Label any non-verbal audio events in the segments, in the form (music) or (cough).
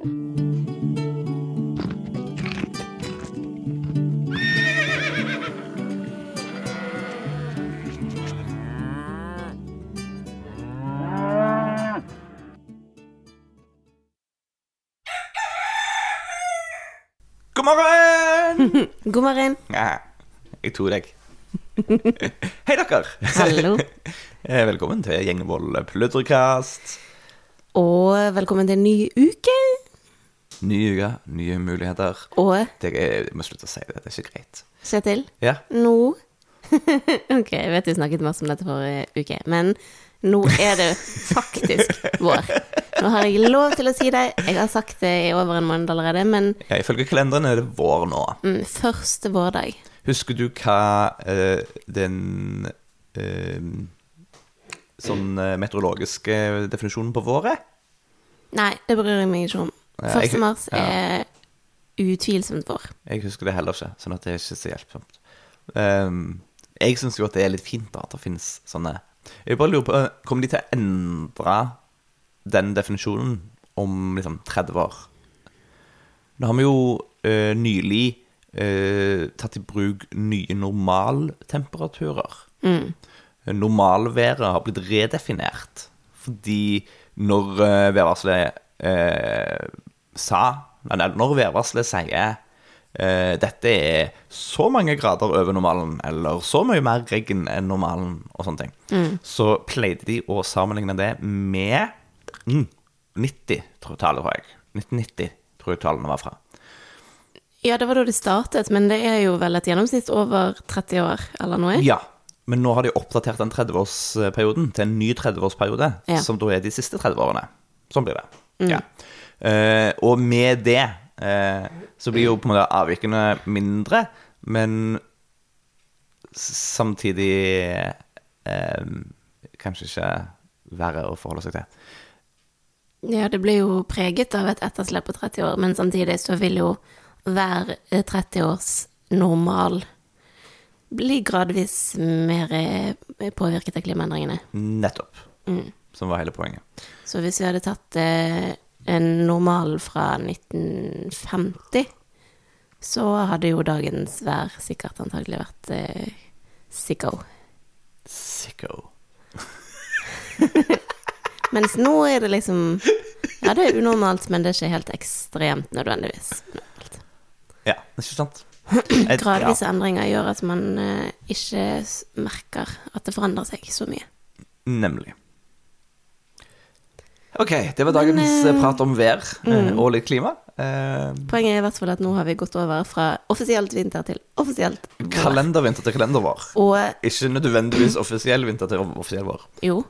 God morgen! (laughs) God morgen. Ja, jeg tror deg. (laughs) Hei, dere. Hallo. (laughs) Eh, Velkommen til Gjengevold pludrekast. Og velkommen til en ny uke. Ny uke, nye muligheter. Og Det er, jeg må slutte å si det, det er ikke greit. Kjetil, Ja, nå (laughs) Ok, jeg vet vi snakket masse om dette forrige uke, men nå er det faktisk (laughs) vår. Nå har jeg lov til å si det. Jeg har sagt det i over en måned allerede, men ja ifølge kalenderen er det vår nå. mm, første vårdag Husker du hva uh, den uh, sånn uh, meteorologiske definisjonen på vår er? Nei, det bryr jeg meg ikke om. Ja, jeg- 1. mars er utvilsomt vår. Jeg husker det heller ikke, sånn at det er ikke så hjelpsomt. Um, jeg syns jo at det er litt fint da, at det finnes sånne Jeg bare lurer på, Kommer de til å endre den definisjonen om liksom 30 år? Nå har vi jo uh, nylig uh, tatt i bruk nye normaltemperaturer. Mm. Normalværet har blitt redefinert fordi når uh, værvarselet eh, sa når værvarselet sier Uh, dette er så mange grader over normalen, eller så mye mer regn enn normalen, og sånne ting, så pleide de å sammenligne det med mm, 90-tallet, tror jeg. 1990 tror jeg tallene var fra. Ja, det var da de startet, men det er jo vel et gjennomsnitt over 30 år, eller noe? Ja, men nå har de oppdatert den 30-årsperioden til en ny 30-årsperiode, Ja. som da er de siste 30 årene. Sånn blir det. Ja. Eh, og med det eh, så blir jo på en måte avvikene mindre, men samtidig eh, kanskje ikke verre å forholde seg til. Ja, det blir jo preget av et etterslep på 30 år, men samtidig så vil jo hver 30 års normal bli gradvis mer påvirket av klimaendringene. Nettopp. Som var hele poenget. Så hvis vi hadde tatt eh, en normal fra 1950, så hadde jo dagens vær sikkert antagelig vært eh, sicko. Sicko. (laughs) Mens nå er det liksom Ja, det er unormalt, men det er ikke helt ekstremt nødvendigvis. Normalt. Ja, ikke sant? (clears throat) Gradvise endringer gjør at man eh, ikke merker at det forandrer seg så mye. Nemlig. Ok, det var dagens Men, eh, prat om vær mm. og litt klima. Eh, Poenget er i hvert fall at nå har vi gått over fra offisielt vinter til offisielt vår. kalendervinter til kalendervår. Og Ikke nødvendigvis offisiell vinter til offisiell vår. jo,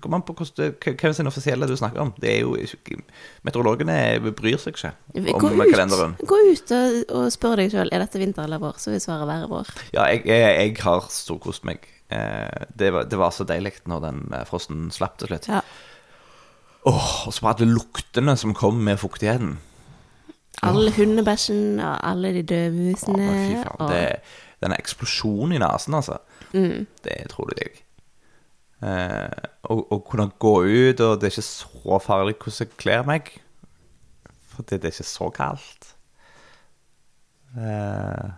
kommer an på hvem sin offisielle du snakker om. Det er jo ikke, Meteorologene bryr seg ikke gå om ut, kalenderen. gå ut og, og spør deg sjøl er dette vinter eller vår, så vil svaret være vår. Ja, jeg, jeg, jeg har storkost meg. Eh, det, var, det var så deilig når den eh, frosten slapp til slutt. Ja. Åh, og så bare alle luktene som kom med fuktigheten. Alle hundebæsjen og alle de døde Å, musene. fy faen. og- Det, denne eksplosjonen i nesen, altså. Mm. Det er utrolig digg. Eh, og, og kunne gå ut, og det er ikke så farlig hvordan jeg kler meg. For det, det er ikke så kaldt. Eh,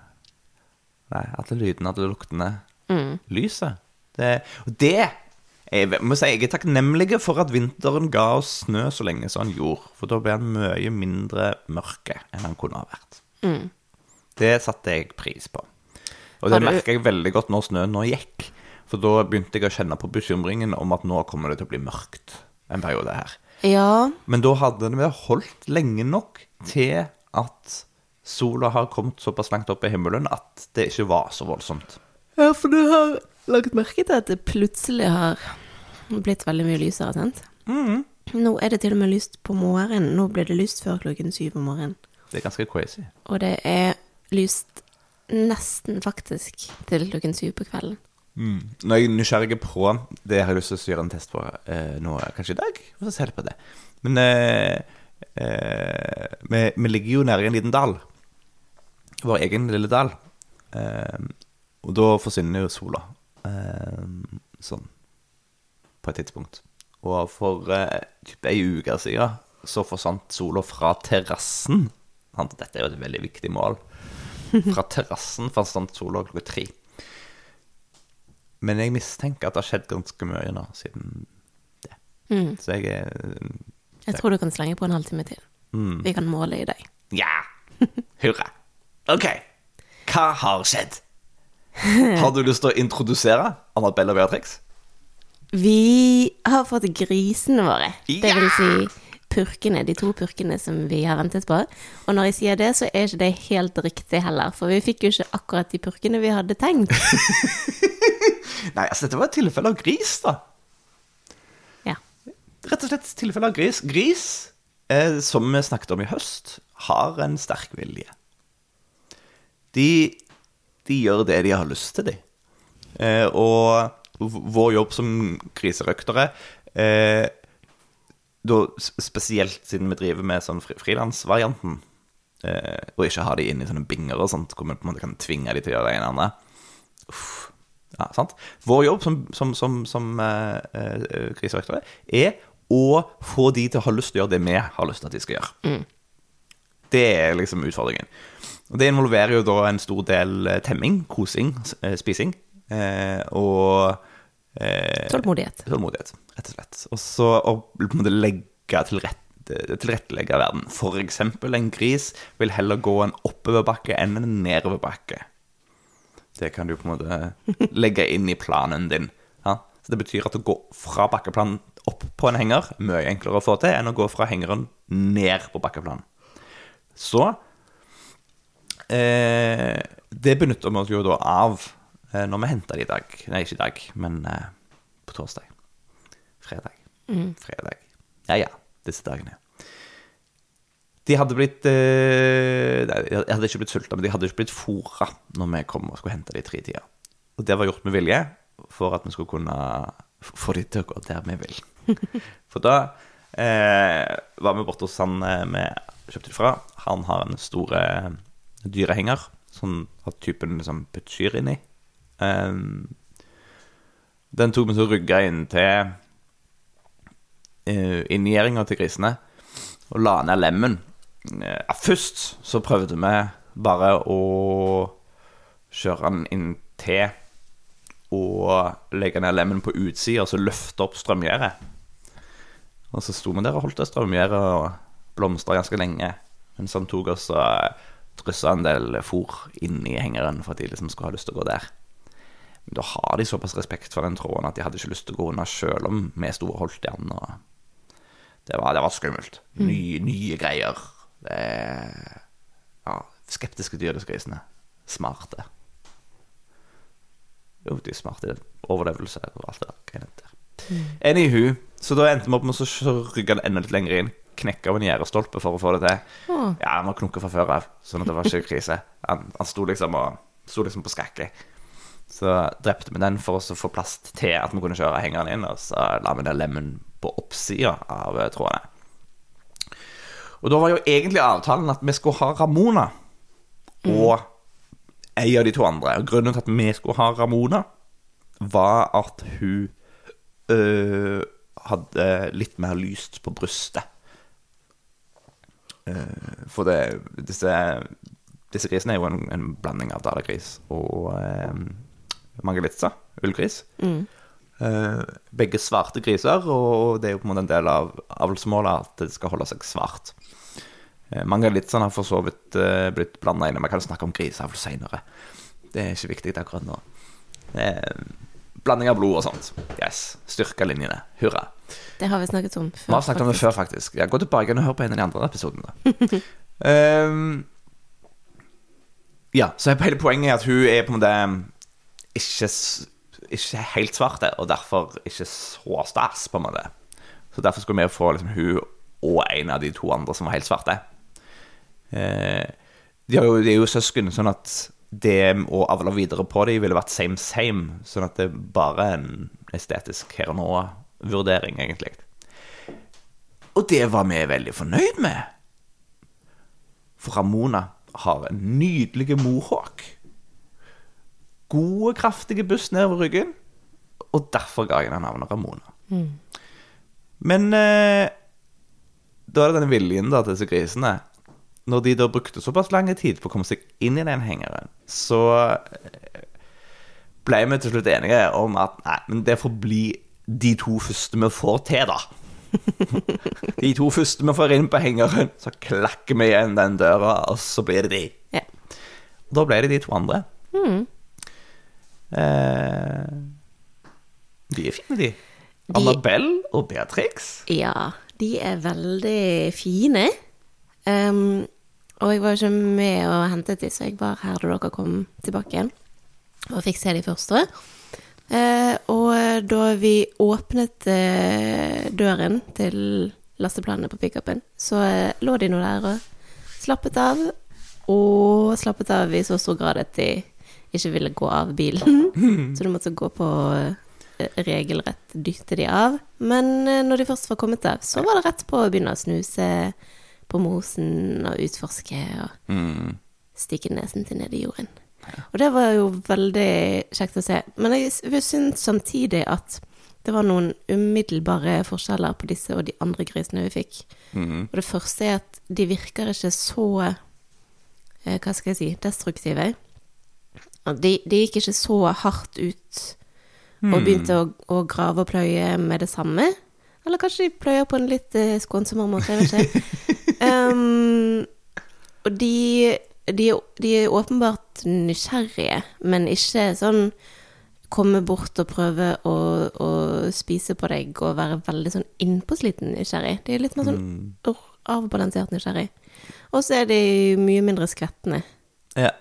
nei, alle lydene, alle luktene. Mm. Lyset. Det, og det jeg må si, jeg er takknemlig for at vinteren ga oss snø så lenge som han gjorde. For da ble han mye mindre mørke enn han kunne ha vært. Mm. Det satte jeg pris på. Og det du- merka jeg veldig godt når snøen nå gikk. For da begynte jeg å kjenne på bekymringen om at nå kommer det til å bli mørkt en periode her. Ja, Men da hadde det holdt lenge nok til at sola har kommet såpass langt opp i himmelen at det ikke var så voldsomt. Ja, for du har lagt merke til at det plutselig har blitt veldig mye lysere, sant? Mm. Nå er det til og med lyst på morgenen. Nå blir det lyst før klokken syv om morgenen. Det er ganske crazy. Og det er lyst nesten faktisk til klokken syv på kvelden. Mm. jeg er nysgjerrig på det, har jeg lyst til å gjøre en test på eh, nå, kanskje i dag. Og så ser jeg på det. Men eh, eh, vi, vi ligger jo nede i en liten dal. Vår egen lille dal. Eh, og da forsvinner jo sola. Eh, sånn. På et tidspunkt. Og for eh, typ ei uke siden så forsvant sola fra terrassen. Dette er jo et veldig viktig mål. Fra terrassen forsvant sola klokka tre. Men jeg mistenker at det har skjedd ganske mye nå siden det. Så jeg er Jeg tror du kan slenge på en halvtime til. Vi kan måle i deg. Ja! Hurra. OK. Hva har skjedd? (laughs) Har du lyst til å introdusere Annabelle og Beatrix? Vi har fått grisene våre. Det vil si purkene, de to purkene som vi har ventet på. Og når jeg sier det, så er ikke det helt riktig heller, for vi fikk jo ikke akkurat de purkene vi hadde tenkt. (laughs) Nei, altså dette var et tilfelle av gris, da. Ja. Rett og slett et tilfelle av gris. Gris, eh, som vi snakket om i høst, har en sterk vilje. De, de gjør det de har lyst til, de. Eh, og vår jobb som kriserøktere eh, Spesielt siden vi driver med sånn fri- frilansvarianten, eh, og ikke har de inn i sånne binger og sånt, hvor vi på en måte kan tvinge de til å gjøre det ene eller andre. Uff. Ja, sant? Vår jobb som, som, som, som eh, eh, er å få de til å ha lyst til å gjøre det vi har lyst til at de skal gjøre. Det er liksom utfordringen. Og det involverer jo da en stor del eh, temming, kosing, eh, spising eh, og eh, Tålmodighet. Tålmodighet, rett og slett. Og så å på en måte legge til rette tilrettelegge verden. Eksempel en gris vil heller gå en oppoverbakke enn en nedoverbakke. Det kan du på en måte (laughs) legge inn i planen din. Ja? Så det betyr at å gå fra bakkeplanen opp på en henger mye enklere å få til enn å gå fra hengeren ned på bakkeplanen. Så eh, Det benytter vi oss jo da av eh, når vi henter det i dag. Nei, ikke i dag, men eh, på torsdag. Fredag. Fredag. Ja, ja. Disse dagene. De hadde blitt eh, nei, De hadde ikke blitt sulta, men de hadde ikke blitt fôra når vi kom og skulle hente de i tretida. Og det var gjort med vilje for at vi skulle kunne få de til å gå der vi vil. (laughs) For da eh, var vi borte hos han eh, vi kjøpte de fra. Han har en stor eh, dyrehenger som har typen liksom puttkyr inni. Um, den tok vi så rygga inn til uh, inngjerdinga til grisene og la ned lemmen. Uh, først så prøvde vi bare å kjøre den inn til og legge ned lemmen på utsida og så løfte opp strømgjerdet. Og så sto vi der og holdt det strømgjerdet og blomstra ganske lenge. Mens han tok og dryssa en del fôr inn i hengeren for at de liksom skulle ha lyst til å gå der. Men da har de såpass respekt for den tråden at de hadde ikke lyst til å gå unna sjøl om vi sto og holdt i den. Det, var, det var skummelt. Nye, nye greier. Det, ja, skeptiske dyr, disse grisene. Smarte. Jo, de er smarte. Overlevelse og alt det der. greiene. Anywho, så da endte vi opp med å rygge den enda litt lenger inn. Knekke av en gjerdestolpe for å få det til. Oh. Ja, han var knukket fra før av, sånn at det var ikke krise. Han, han sto liksom, og, sto liksom på skrekke. Så drepte vi den for å få plass til at vi kunne kjøre hengeren inn, og så la vi den lemmen på oppsida av eh, trådene. Og da var jo egentlig avtalen at vi skulle ha Ramona og ei av de to andre. Og grunnen til at vi skulle ha Ramona, var at hun øh, hadde litt mer lyst på brystet. Eh, for det, disse, disse grisene er jo en, en blanding av dalagris og uh, mangalitsa, ullgris. Eh, begge svarte griser, og det er jo på en måte en del av avlsmålet at det skal holde seg svart. Uh, Mangalitsaen har for så vidt eh, blitt blanda inn. Vi kan snakke om griseavl seinere. Det er ikke viktig akkurat nå. Eh, blanding av blod og sånt. Yes. Styrke linjene. Hurra. Det har vi snakket om før. Vi har snakket om det før, faktisk. Ja, gå tilbake og hør på en av de andre episodene. um, (laughs) ja, så hele poenget er at hun er på en måte ikke, ikke helt svart, og derfor ikke så stas, på en måte. Så derfor skulle vi få liksom, hun og en av de to andre som var helt svarte. Eh, de, jo, de er jo søsken, sånn at det å avle videre på dem ville vært same same. Sånn at det er bare en estetisk her og nå-vurdering, egentlig. Og det var vi veldig fornøyd med. For Ramona har en nydelig mohawk. Gode, kraftige buss nedover ryggen. Og derfor ga jeg henne navnet Ramona. Men eh, da er det denne viljen da til disse grisene. Når de da brukte såpass lang tid på å komme seg inn i den hengeren, så eh, ble vi til slutt enige om at nei, men det får bli de to første vi får til, da. (laughs) De to første vi får inn på hengeren, så klakker vi igjen den døra, og så blir det de. Ja. Da ble det de to andre. Eh, de er fine, de. Annabelle og Beatrix. Ja, de er veldig fine. Ehm, og jeg var jo ikke med og hentet de, så jeg var her da dere kom tilbake igjen. Og fikk se de første. Eh, og da vi åpnet eh, døren til lasteplanene på pickupen, så eh, lå de nå der og slappet av. Og slappet av i så stor grad at de ikke ville gå av bilen. (laughs) Så du måtte gå på eh, regelrett dytte de av. Men eh, når de først var kommet av, så var det rett på å begynne å snuse på mosen og utforske og Mm. stikke nesen til ned i jorden. Og det var jo veldig kjekt å se. Men jeg syns samtidig at det var noen umiddelbare forskjeller på disse og de andre grisene vi fikk. Mm. Og det første er at de virker ikke så eh, Hva skal jeg si destruktive. De, de gikk ikke så hardt ut og begynte å, å grave og pløye med det samme. Eller kanskje de pløyer på en litt eh, skånsommere måte, jeg vet ikke. (laughs) um, og de, de, de er åpenbart nysgjerrige, men ikke sånn komme bort og prøve å, å spise på deg og være veldig sånn innpåsliten nysgjerrig. De er litt mer sånn or- avbalansert nysgjerrig. Og så er de mye mindre skvettende. Ja.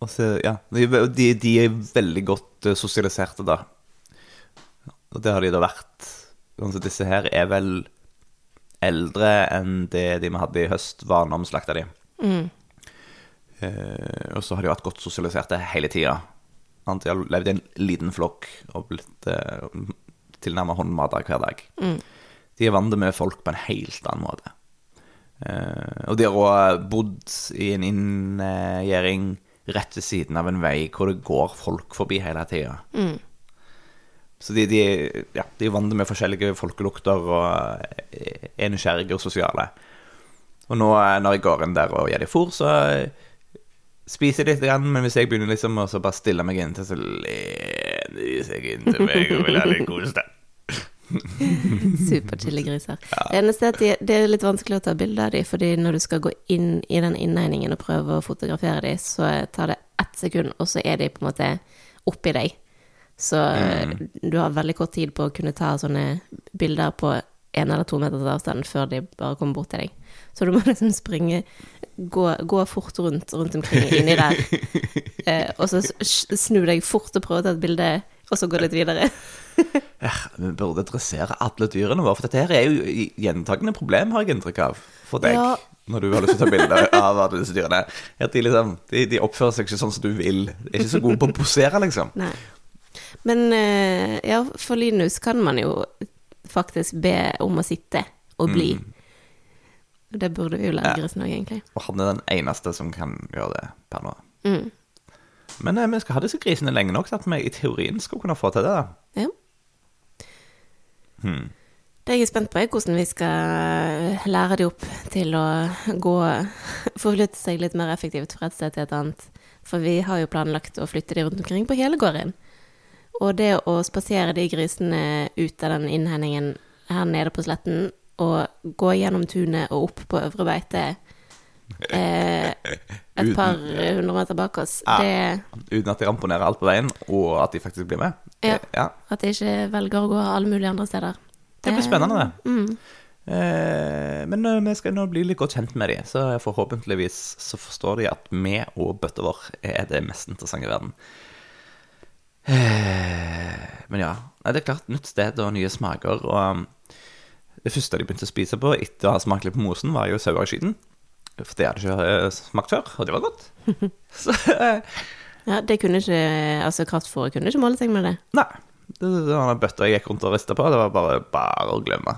Og så, ja, de, de, de er veldig godt eh, sosialiserte, da. Og det har de da vært. Altså, disse her er vel eldre enn det de vi hadde i høst, var når vi slakta de. Eh, og så har de vært godt sosialiserte hele tida. De har levd i en liten flokk og blitt eh, tilnærma håndmata hver dag. De er vant med folk på en helt annen måte. Eh, og de har òg bodd i en inngjerding rett ved siden av en vei hvor det går folk forbi hele tida. Så de, de, ja, de er vant med forskjellige folkelukter og eh, er nysgjerrige og sosiale. Og nå eh, når jeg går inn der og gir dem fôr, så eh, spiser de litt, grann, men hvis jeg begynner liksom å bare stille meg inntil, så lener de seg inntil meg og vil ha litt kos. da. (laughs) (laughs) Superchille griser. Det eneste er at de, det er litt vanskelig å ta bilde av dem, fordi når du skal gå inn i den innhegningen og prøve å fotografere dem, så tar det ett sekund, og så er de på en måte oppi deg. Så du har veldig kort tid på å kunne ta sånne bilder på en eller to meters avstand før de bare kommer bort til deg. Så du må (laughs) liksom springe, gå, gå fort rundt rundt omkring inni der, (laughs) eh, og så snu deg fort og prøve å ta et bilde, og så gå litt videre. Ja, (laughs) vi burde dressere alle dyrene våre, for dette her er jo gjentagende problem, har jeg inntrykk av, for deg. Ja. Når du har lyst til å ta bilder av alle disse dyrene. At de, liksom, de, de oppfører seg ikke sånn som du vil. De er ikke så gode på å posere, liksom. Nei. Men eh, ja, for Linus kan man jo faktisk be om å sitte og bli. Det burde vi jo lære grisen òg, egentlig. Og han er den eneste som kan gjøre det per nå. Mm. Men eh, vi skal ha disse grisene lenge nok til at vi i teorien skal kunne få til det. da. Ja. Det jeg er spent på, er hvordan vi skal lære de opp til å gå Forflytte seg litt mer effektivt fra et sted til et annet. For vi har jo planlagt å flytte de rundt omkring på hele gården. Og det å spasere de grisene ut av den innhendingen her nede på sletten, og gå gjennom tunet og opp på øvre beite eh, et par hundre meter bak oss, Ja. det Uten at de ramponerer alt på veien, og at de faktisk blir med. Ja. Eh, ja. At de ikke velger å gå alle mulige andre steder. Det blir spennende, det. Mm. Eh, men eh, vi skal nå bli litt godt kjent med dem, så forhåpentligvis så forstår de at vi og bøtta vår er det mest interessante i verden. Eh, men ja, nei, det er klart, nytt sted og nye smaker. Og um, det første de begynte å spise på etter å ha smakt litt på mosen, var jo saueaksiden. For det hadde ikke eh, smakt før, og det var godt. (laughs) så eh, Ja, det kunne ikke Altså, kraftfôret kunne ikke måle seg med det. nei. Det, det var den bøtta jeg gikk rundt og rista på. Det var bare, bare å glemme.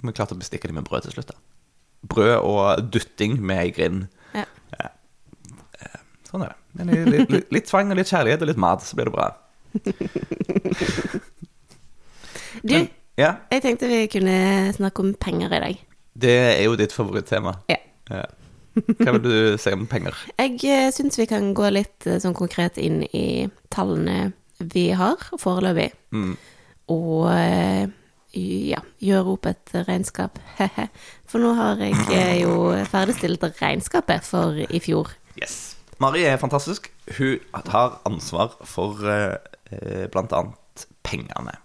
Vi klarte å bestikke dem med brød til slutt. da. Brød og dytting med grind. Ja. Sånn er det. Men litt, litt, litt tvang og litt kjærlighet og litt mat, så blir det bra. (laughs) Du, Ja, Jeg tenkte vi kunne snakke om penger i dag. det er jo ditt favorittema. Ja. Ja. Hva vil du (laughs) si om penger? Jeg uh, syns vi kan gå litt eh, sånn konkret inn i tallene vi har foreløpig. Mm. Og eh, ja, gjøre opp et regnskap. (laughs) For nå har jeg eh, jo ferdigstilt regnskapet for i fjor. Yes. Mari er fantastisk. Hun tar ansvar for eh, bl.a. pengene.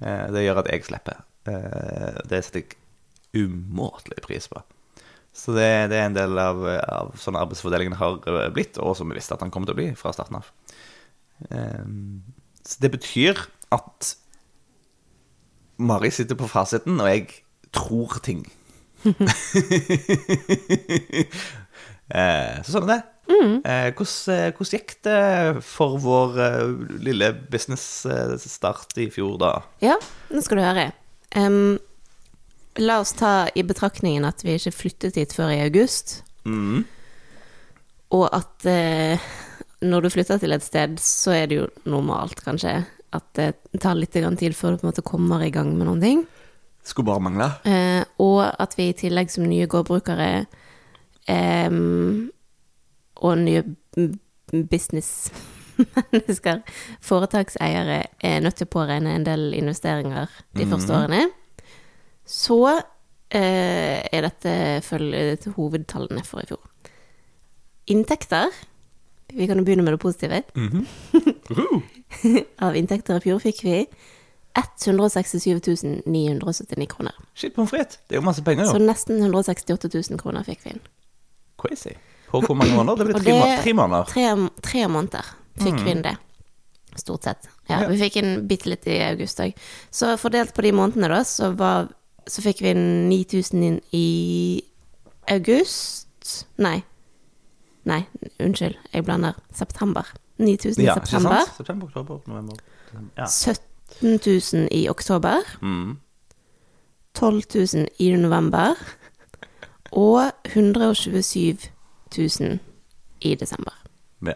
Eh, det gjør at jeg slipper. Eh, det setter jeg umåtelig pris på. Så det, det er en del av, av sånn arbeidsfordelingen har eh, blitt, og som vi visste at han kom til å bli fra starten av. Eh, så det betyr at Mari sitter på fasiten, og jeg tror ting. (laughs) (laughs) Eh, så sånn er det. Eh, hvordan, eh, hvordan gikk det for vår eh, lille business-start i fjor, da? Ja, nå skal du høre. Um, la oss ta i betraktningen at vi ikke flyttet hit før i august, Mm. og at uh, når du flytter til et sted, så er det jo normalt, kanskje, at det tar litt tid før du på en måte kommer i gang med noen ting. Skulle bare mangle. Eh, og at vi i tillegg som nye gårdbrukere em, og nye businessmennesker, foretakseiere, er nødt til å påregne en del investeringer de første årene. Så eh, er dette følge til hovedtallene for i fjor. Inntekter Vi kan jo begynne med det positive. (laughs) Av inntekter i fjor fikk vi 167 979 kroner. Shit, pommes frites. Det er jo masse penger, Så nesten 168 000 kroner fikk vi inn. Crazy. På hvor mange måneder? Det blir tre, det- tre måneder. Tre, tre måneder fikk vi inn det. Stort sett. Ja, Ja. Vi fikk inn bitte litt i august òg. Så fordelt på de månedene, da, så, var, så fikk vi inn 9000 inn i august Nei. Nei, unnskyld, jeg blander. September. 9000 i Ja, september. September, oktober, november. Ja. 17 000 i oktober. Mm. 12 000 i november. Og 127 000 i desember. Ja.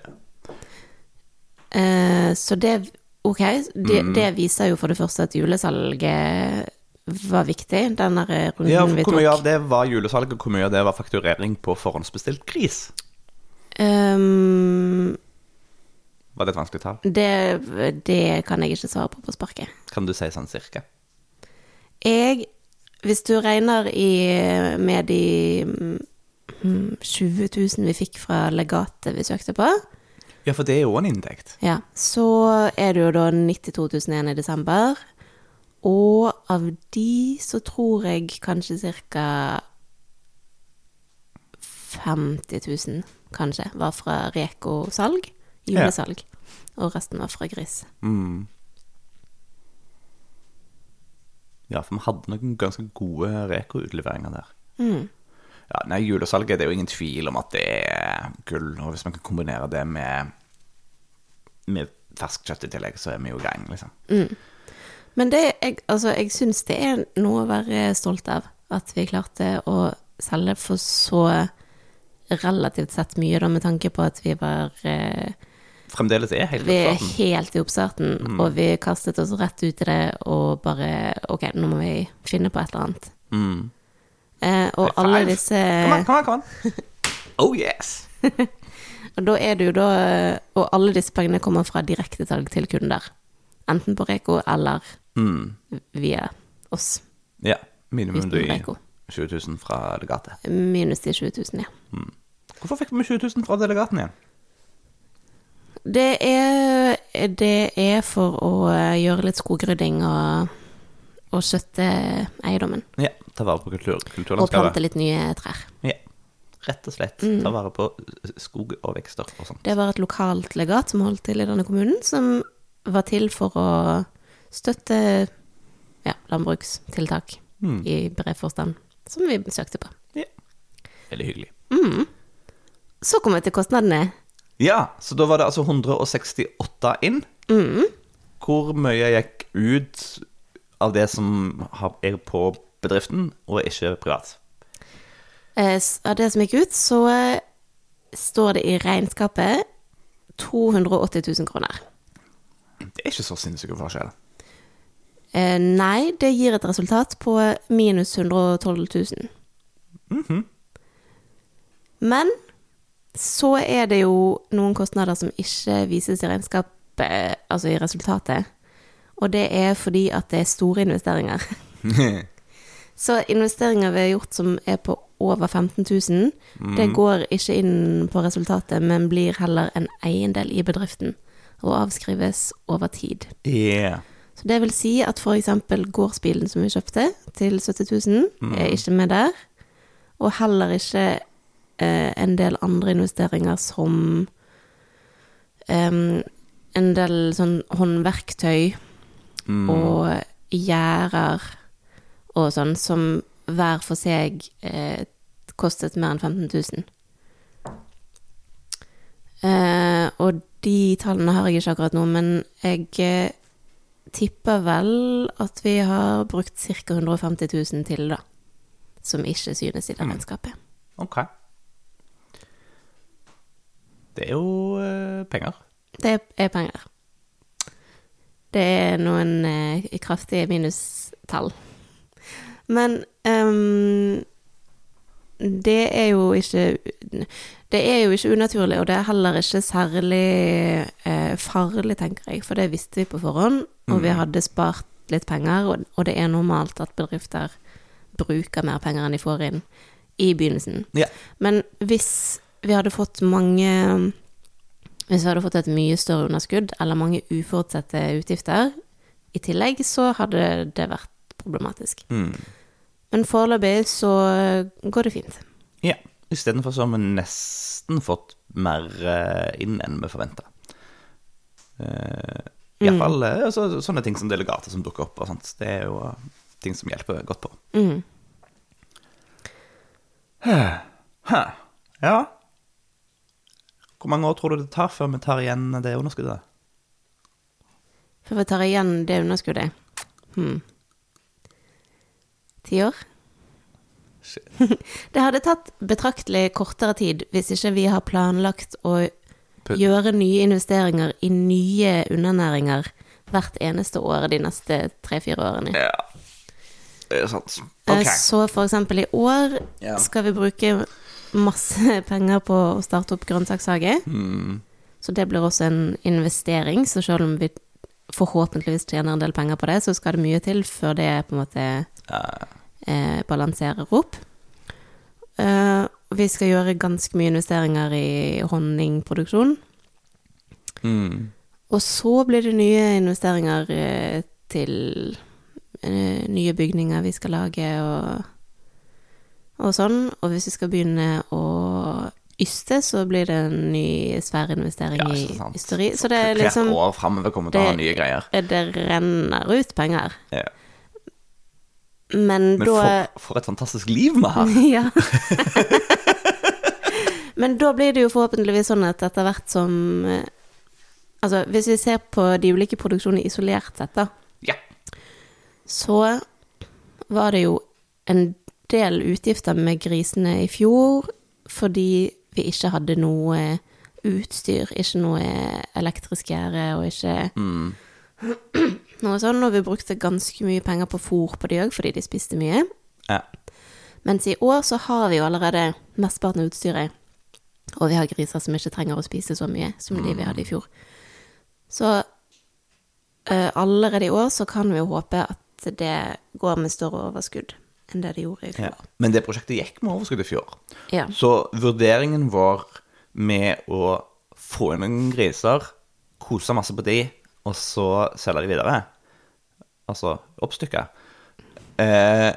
Eh, så det Ok, det, Mm. det viser jo for det første at julesalget var viktig. Den der runden ja, vi tok. hvor mye av det var julesalg, og hvor mye av det var fakturering på forhåndsbestilt gris? Um, Var det et vanskelig tall? det, det kan jeg ikke svare på på sparket. Kan du si sånn cirka? Jeg Hvis du regner i, med de 20 000 vi fikk fra legatet vi søkte på, Ja, for det er jo en inntekt. ja, så er det jo da 92 000 igjen i desember. Og av de så tror jeg kanskje ca. 50 000, kanskje, var fra Reko-salg. Julesalg. Og resten var fra gris. Mm. Ja, for vi hadde noen ganske gode Reko-utleveringer der. Mm. Ja, nei, Julesalget det er jo ingen tvil om at det er gull. Og hvis man kan kombinere det med, med ferskt kjøtt i tillegg, så er vi jo i gang, liksom. Men det, jeg, altså, jeg syns det er noe å være stolt av. At vi klarte å selge for så relativt sett mye, da, med tanke på at vi var eh, Fremdeles er helt Vi er helt i oppstarten, og vi kastet oss rett ut i det og bare Ok, nå må vi finne på et eller annet. Mm. Eh, og alle disse Kom an, kom an, kom an. Oh yes! (laughs) Og da er det jo da Og alle disse pengene kommer fra direktesalg til kunder. Enten på Reko eller Mm. via oss. Ja. Minimum de Reko. 20 000 fra delegatet. Minus de 20 000, ja. Hvorfor fikk vi 20 000 fra delegaten igjen? Det er, det er for å eh, gjøre litt skogrydding og, og skjøtte eiendommen. Ja, ta vare på kultur, Og plante litt nye trær. Ja. Rett og slett. Mm. Ta vare på skog og vekster og sånt. Det var et lokalt legat som holdt til i denne kommunen, som var til for å støtte ja, landbrukstiltak Mm. i bred forstand, som vi søkte på. Ja. Veldig hyggelig. Så kom vi til kostnadene. Ja, så da var det altså 168 inn. Mm. Hvor mye gikk ut av det som er på bedriften, og ikke privat? Eh, Av det som gikk ut, så eh, står det i regnskapet 280 000 kroner. Det er ikke så sinnssyke forskjell. Eh, nei, det gir et resultat på minus 112 000. Mhm. Men så er det jo noen kostnader som ikke vises i regnskapet, altså i resultatet. Og det er fordi at det er store investeringer. (laughs) Så investeringer vi har gjort som er på over 15 000, det går ikke inn på resultatet, men blir heller en eiendel i bedriften og avskrives over tid. Yeah. Så det vil si at eksempel gårdsbilen som vi kjøpte til 70 000, er ikke med der. Og heller ikke eh, en del andre investeringer som em, en del sånn håndverktøy og gjerder og sånn, som hver for seg eh, kostet mer enn 15 000. Eh, og de tallene har jeg ikke akkurat nå, men jeg eh, tipper vel at vi har brukt ca. 150 000 til, da. Som ikke synes i det regnskapet. Ok. Det er jo eh, penger. Det er penger. Det er noen eh, kraftige minustall. Men um, det er jo ikke Det er jo ikke unaturlig, og det er heller ikke særlig eh, farlig, tenker jeg, for det visste vi på forhånd, og vi hadde spart litt penger, og, og det er normalt at bedrifter bruker mer penger enn de får inn i begynnelsen. Ja. Men hvis vi hadde fått mange Hvis vi hadde fått et mye større underskudd, eller mange uforutsette utgifter i tillegg, så hadde det vært problematisk. Mm. Men foreløpig så går det fint. Ja. Istedenfor så har vi nesten fått mer eh, inn enn vi forventa. Uh, Iallfall mm. så, sånne ting som delegater som dukker opp og sånt. Det er jo eh, ting som hjelper godt på. Mm. Ja. Hvor mange år tror du det tar før vi tar igjen det underskuddet? Før vi tar igjen det underskuddet. Hm. Ti år? (laughs) det hadde tatt betraktelig kortere tid hvis ikke vi har planlagt å gjøre nye investeringer i nye undernæringer hvert eneste år de neste tre-fire årene. Ja. Det er sant. Okay. Så for eksempel i år skal vi bruke masse (laughs) penger på å starte opp grønnsakshage. Mm. Så det blir også en investering, så selv om vi forhåpentligvis tjener en del penger på det, så skal det mye til før det på en måte eh, balanserer opp. Eh, vi skal gjøre ganske mye investeringer i honningproduksjon. Mm. Og så blir det nye investeringer eh, til eh, nye bygninger vi skal lage og, og sånn. Og hvis vi skal begynne å yste, så blir det en ny svær investering Ja, i ysteri. Så det er liksom Hvert år framover kommer til å ha nye greier. Det renner ut penger. Ja. Men, Men da for, for et fantastisk liv vi har. (laughs) Ja. Men da blir det jo forhåpentligvis sånn at etter hvert som eh, Altså, hvis vi ser på de ulike produksjonene isolert sett, da, Ja. så var det jo en del utgifter med grisene i fjor fordi vi ikke hadde noe utstyr, ikke noe elektrisk gjerde og ikke Mm. noe sånn, og vi brukte ganske mye penger på fôr på de òg fordi de spiste mye. ja. Mens i år så har vi jo allerede mesteparten av utstyret, og vi har griser som ikke trenger å spise så mye som de vi hadde i fjor. Så eh, allerede i år så kan vi jo håpe at det går med større overskudd enn det det gjorde i ja. Men det prosjektet gikk med overskudd i fjor. Ja. Så vurderingen vår med å få inn noen griser, kose masse på de, og så selge de videre, altså oppstykka, eh,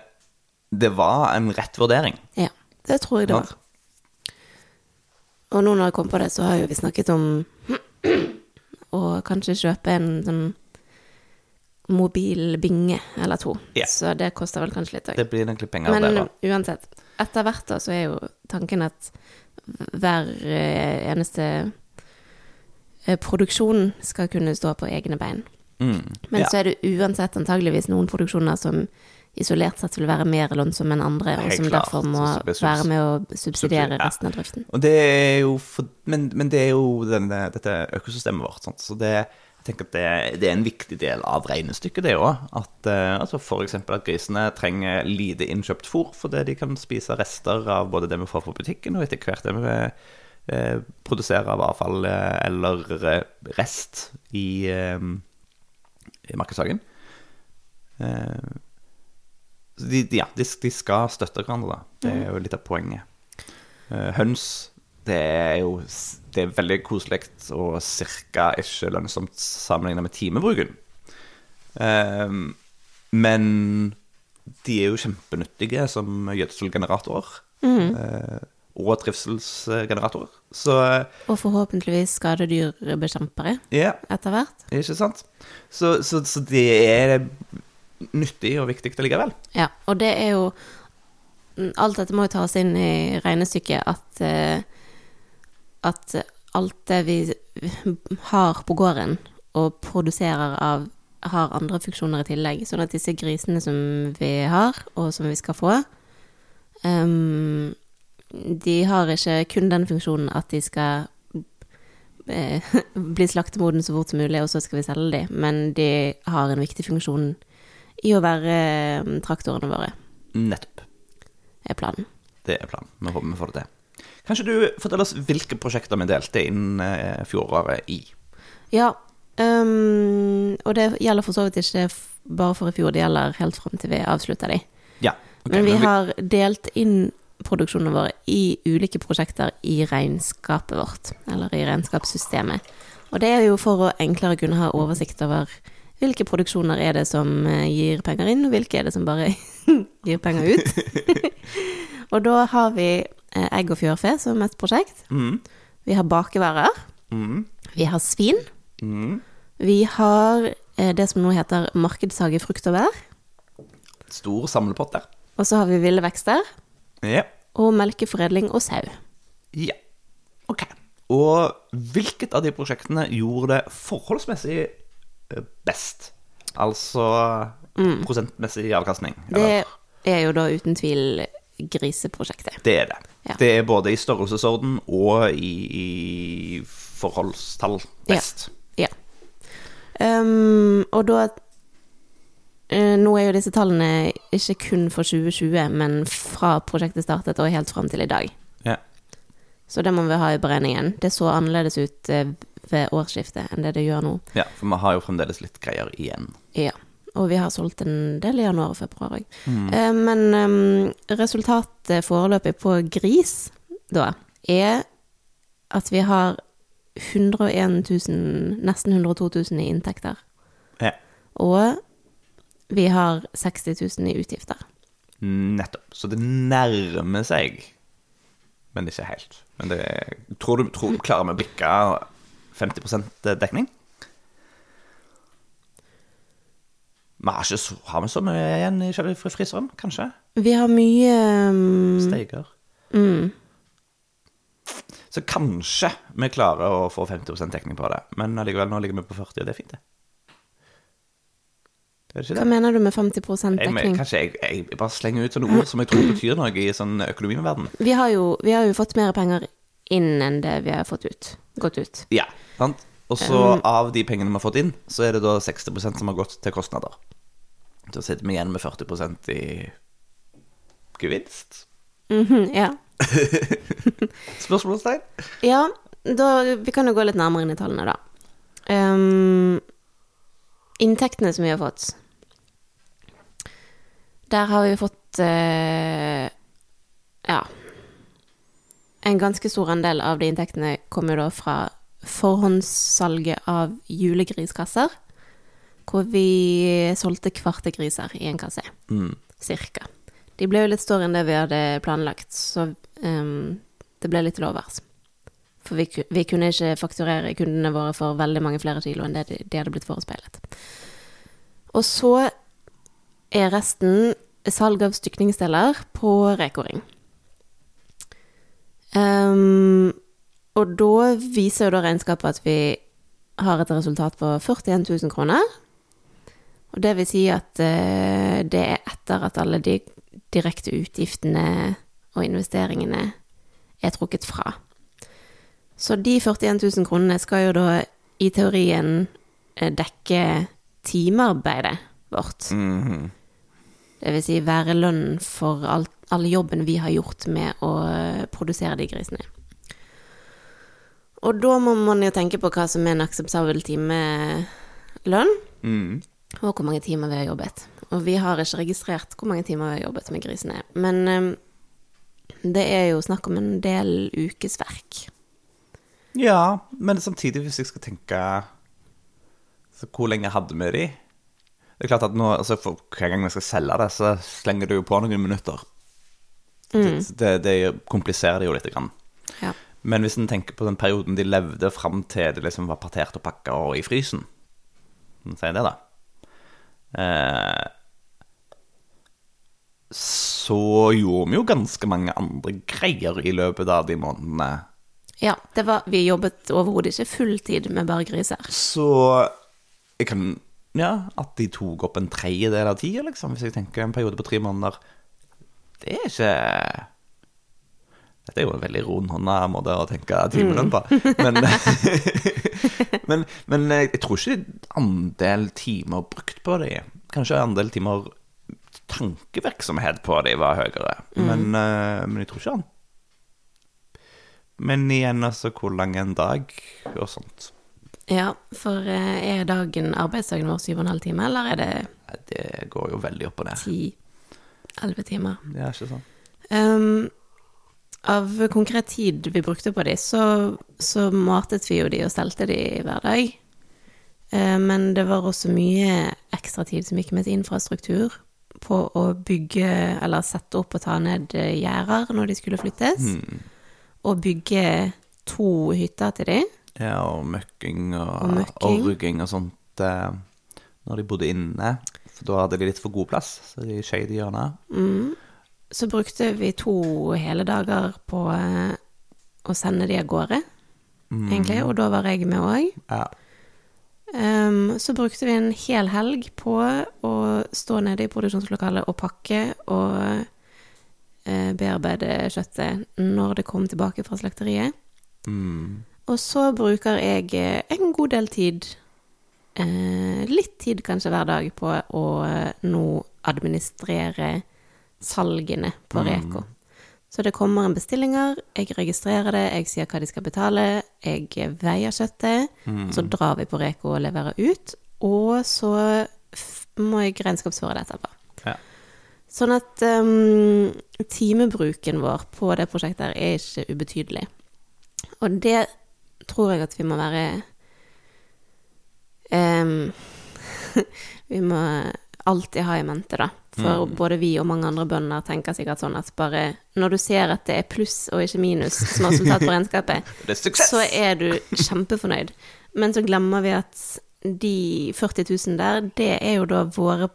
det var en rett vurdering. ja. Det tror jeg det var. Og nå når jeg kom på det, så har jo vi snakket om (clears throat) å kanskje kjøpe en sånn mobil binge eller to. Yeah. Så det koster vel kanskje litt òg. Det blir egentlig penger Men det. da. uansett, etter hvert da så er jo tanken at hver eh, eneste eh, produksjon skal kunne stå på egne bein. Mm. Men ja. så er det uansett antageligvis noen produksjoner som isolert sett vil være mer lønnsomme enn andre, og som klart, derfor må være med å subsidiere ja. resten av driften. Det er for, men, men det er jo denne, dette økosystemet vårt. Sant? Så det Jeg tenker at det, det er en viktig del av regnestykket, det òg. At eh, altså f.eks. at grisene trenger lite innkjøpt fôr fordi de kan spise rester av både det vi får fra butikken, og etter hvert det vi eh, produserer av avfall eh, eller rest i, eh, i markedshagen. Eh, de, ja, de, de skal støtte hverandre, da. Det er jo litt av poenget. Eh, høns, det er jo det er veldig koselig og ca. ikke lønnsomt sammenlignet med timebruken. Um, men de er jo kjempenyttige som gjødselgeneratorer. eh, og trivselsgeneratorer. Så Og forhåpentligvis skadedyrbekjempere yeah. etter hvert. ikke sant? Så, så, så det er nyttig og viktig likevel. Ja, og det er jo Alt dette må jo tas inn i regnestykket at eh, At alt det vi har på gården og produserer av, har andre funksjoner i tillegg. Sånn at disse grisene som vi har, og som vi skal få um, De har ikke kun den funksjonen at de skal eh, (laughs) bli slaktemoden så fort som mulig, og så skal vi selge de, men de har en viktig funksjon i å være eh, traktorene våre, Nettopp. er planen. Det er planen. Vi håper vi får det til. Kanskje du forteller oss hvilke prosjekter vi delte inn eh, fjoråret i? Ja, um, og det gjelder for så vidt ikke bare for i fjor, det gjelder helt fram til vi avslutter de. Ja. okay, men vi har delt inn produksjonene våre i ulike prosjekter i regnskapet vårt, eller i regnskapssystemet. Og det er jo for å enklere kunne ha oversikt over hvilke produksjoner er det som eh, gir penger inn, og hvilke er det som bare (laughs) gir penger ut. (laughs) (laughs) og da har vi egg og fjørfe som et prosjekt. Mm. Vi har bakevarer. Mm. Vi har svin. Mm. Vi har eh, det som nå heter markedshage frukt og bær. Stor samlepott der. Og så har vi ville vekster. Ja. Og melkeforedling og sau. ja. Ok. Og hvilket av de prosjektene gjorde det forholdsmessig eh, best? Altså prosentmessig avkastning? Eller? Det er jo da uten tvil griseprosjektet. Det er det. Ja. Det er både i størrelsesorden og i, i forholdstall best. Ja. Ehm, og da eh, Nå er jo disse tallene ikke kun for 2020, men fra prosjektet startet og helt fram til i dag. Ja. Så det må vi ha i beregningen. Det så annerledes ut eh, ved årsskiftet enn det det gjør nå. ja, for vi har jo fremdeles litt greier igjen. Ja. Og vi har solgt en del i januar og februar òg. Eh, men ehm, resultatet foreløpig på gris, da, er at vi har 101 000, nesten 102 000 i inntekter. Ja. Og vi har 60 000 i utgifter. Nettopp. Så det nærmer seg, men ikke helt. Men det Tror du tror, klarer vi å bikke 50% dekning? Vi har, så, har vi så mye igjen i fryseren, kanskje? Vi har mye ehm, Steiger. Så kanskje vi klarer å få 50% dekning på det. Men allikevel, nå ligger vi på 40, og det er fint, det. Det ikke Hva mener du med 50 Jeg, men, kanskje jeg, jeg bare slenger ut sånne ord som jeg tror betyr noe i sånn økonomiverden. Vi har, jo, vi har jo fått mer penger inn enn det vi har fått ut. Gått ut. Ja, sant? Og så av de pengene vi har fått inn, så er det da 60% som har gått til kostnader. Så sitter vi igjen med 40% i gevinst. Mhm, ja. (laughs) Spørsmålstegn? Ja, da, vi kan jo gå litt nærmere inn i tallene, da. Um, inntektene som vi har fått Der har vi fått uh, Ja. En ganske stor andel av de inntektene kommer jo da fra forhåndssalget av julegriskasser. Hvor vi solgte kvarte griser i en kasse. Mm. Cirka. De ble jo litt større enn det vi hadde planlagt, så um, det ble litt til overs. For vi, vi kunne ikke fakturere kundene våre for veldig mange flere kilo enn det de, de hadde blitt forespeilet. Og så er resten salg av stykningsdeler på Rekoring. Um, og da viser jo da regnskapet at vi har et resultat på 41 000 kroner. Og det vil si at eh, det er etter at alle de direkte utgiftene og investeringene er trukket fra. Så de 41 000 kronene skal jo da i teorien eh, dekke timearbeidet vårt. Det vil si være lønn for alt, all jobben vi har gjort med å eh, produsere de grisene. Og da må man jo tenke på hva som er en akseptabel timelønn, og hvor mange timer vi har jobbet. Og vi har ikke registrert hvor mange timer vi har jobbet med grisene. Men um, det er jo snakk om en del ukesverk. Ja, men samtidig, hvis jeg skal tenke så Hvor lenge hadde vi de? Det er klart at nå, altså for Hver gang vi skal selge det, så slenger du jo på noen minutter. Det, det, det kompliserer det jo litt. Grann. Ja. Men hvis en tenker på den perioden de levde fram til det liksom var partert og pakka og i frysen Si det, da. Eh, så gjorde vi jo ganske mange andre greier i løpet av de månedene. Ja, det var, vi jobbet overhodet ikke fulltid med bare griser. Så jeg kan Ja, at de tok opp en tredjedel av tida, liksom, hvis jeg tenker en periode på tre måneder. Det er ikke Dette er jo en veldig rundhånda måte å tenke timelønn på. Men, (laughs) (laughs) men, men jeg tror ikke andel timer brukt på de Kanskje andel timer tankevirksomhet på de var høyere. Men, eh, men jeg tror ikke han Men igjen, altså, hvor lang en dag, og sånt. Ja, for eh, er dagen arbeidsdagen vår syv og en halv time, eller er det Det går jo veldig opp og ned. ti-elleve timer? Det er ikke sånn. Um, av konkret tid vi brukte på de, så, så matet vi jo de og stelte de hver dag. Eh, men det var også mye ekstra tid som gikk med til infrastruktur på å bygge eller sette opp og ta ned eh, gjerder når de skulle flyttes. Og bygge to hytter til de. Ja, og møkking og, Og og, møkking. rugging og sånt eh, når de bodde inne. For da hadde de litt for god plass, så de skjei i hjørnet. Så brukte vi to hele dager på eh, å sende de av gårde, egentlig. Og da var jeg med òg. Ja. Um, så brukte vi en hel helg på å stå nede i produksjonslokalet og pakke og uh, bearbeide kjøttet når det kom tilbake fra slakteriet. Og så bruker jeg eh, en god del tid, uh, litt tid kanskje hver dag, på å nå administrere salgene på Reko. Så det kommer en bestillinger, jeg registrerer det, jeg sier hva de skal betale, jeg veier kjøttet, så drar vi på Reko og leverer ut, og så må jeg regnskapsføre det etterpå. Ja. Sånn at um, timebruken vår på det prosjektet er ikke ubetydelig. Og det tror jeg at vi må være um, (laughs) Vi må alltid ha i mente, da. For både vi og mange andre bønder tenker sikkert sånn at bare når du ser at det er pluss og ikke minus (laughs) som har resultat på regnskapet, er så er du kjempefornøyd. Men så glemmer vi at de 40 000 der, det er jo da våre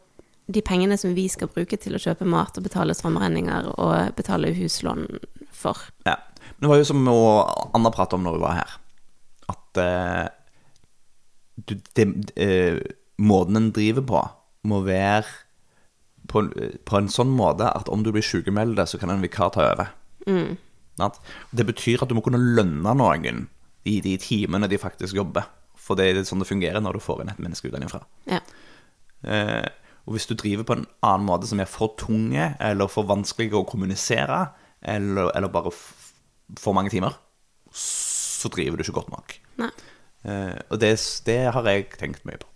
de pengene som vi skal bruke til å kjøpe mat og betale strømregninger og betale huslån for. Ja. Men det var jo som Anna pratet om når hun var her, at uh, du, det, uh, måten en driver på, må være på, en- på en sånn måte at om du blir sykemeldt, så kan en vikar ta over. Mm. Det betyr at du må kunne lønne noen i de timene de faktisk jobber. For det er sånn det fungerer når du får inn et menneske utenfra. Ja. Eh, og hvis du driver på en annen måte som er for tunge, eller for vanskelig å kommunisere, eller, eller bare for mange timer, så driver du ikke godt nok. Eh, og det, det har jeg tenkt mye på.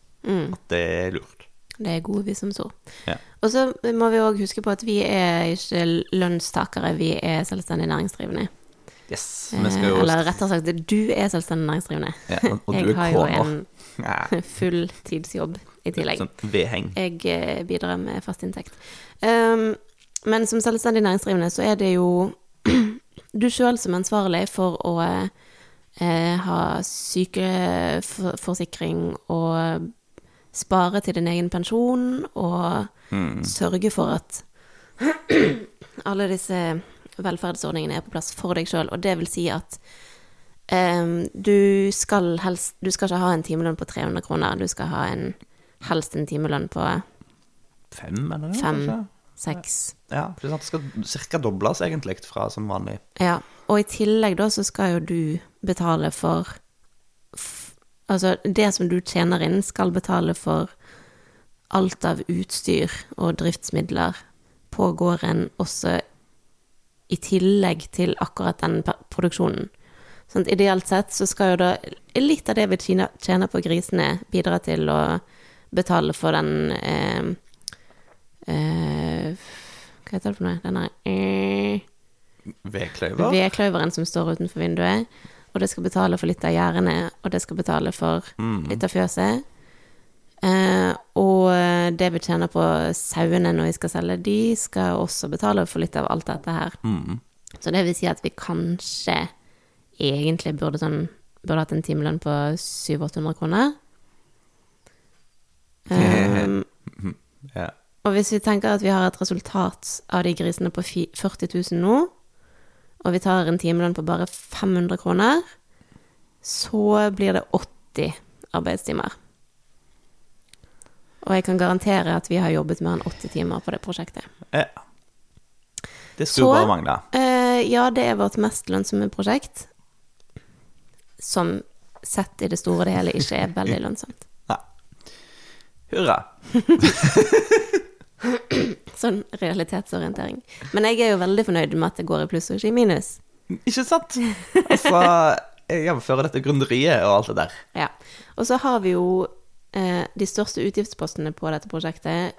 At det er lurt. Det er gode vi som så. Ja. Og så må vi òg huske på at vi er ikke lønnstakere, vi er selvstendig næringsdrivende. Yes. Vi skal jo Eh, Eller rettere sagt, du er selvstendig næringsdrivende. Ja, og- og du jeg har jo en (laughs) (laughs) fulltidsjobb i tillegg. sånn vedheng. Jeg eh, bidrar med fast inntekt. Um, men som selvstendig næringsdrivende så er det jo (clears throat) du sjøl som er ansvarlig for å eh, ha sykeforsikring og spare til din egen pensjon og sørge for at (clears throat) alle disse velferdsordningene er på plass for deg sjøl. Og det vil si at um, du skal helst Du skal ikke ha en timelønn på 300 kroner. Du skal ha en, helst en timelønn på Fem, eller noe? fem, seks. Ja, for det skal ca. dobles egentlig fra som vanlig. Ja. Og i tillegg da så skal jo du betale for Altså, det som du tjener inn, skal betale for alt av utstyr og driftsmidler på gården, også i tillegg til akkurat den produksjonen. Sånn, ideelt sett så skal jo da litt av det vi tjener, på grisene, bidra til å betale for den eh, eh, Hva heter det for noe? Denne eh, Vedkløyver. vedkløyveren som står utenfor vinduet. Og det skal betale for litt av gjerdene, og det skal betale for litt av fjøset. Eh, og det vi tjener på sauene når vi skal selge, de skal også betale for litt av alt dette her. Så det vil si at vi kanskje egentlig burde, sånn, burde hatt en timelønn på 700-800 kroner. Um, (laughs) Ja. og hvis vi tenker at vi har et resultat av de grisene på 40 000 nå, og vi tar en timelønn på bare 500 kroner, så blir det 80 arbeidstimer. Og jeg kan garantere at vi har jobbet mer enn 80 timer på det prosjektet. ja. Det skulle bare mangle. Eh, ja, det er vårt mest lønnsomme prosjekt, som sett i det store og det hele ikke er veldig lønnsomt. (laughs) Nei. Hurra. (laughs) (clears throat) Sånn realitetsorientering. Men jeg er jo veldig fornøyd med at det går i pluss og ikke i minus. Ikke sant? Altså, gjennomfører dette gründeriet og alt det der. (laughs) Ja. Og så har vi jo eh, de største utgiftspostene på dette prosjektet,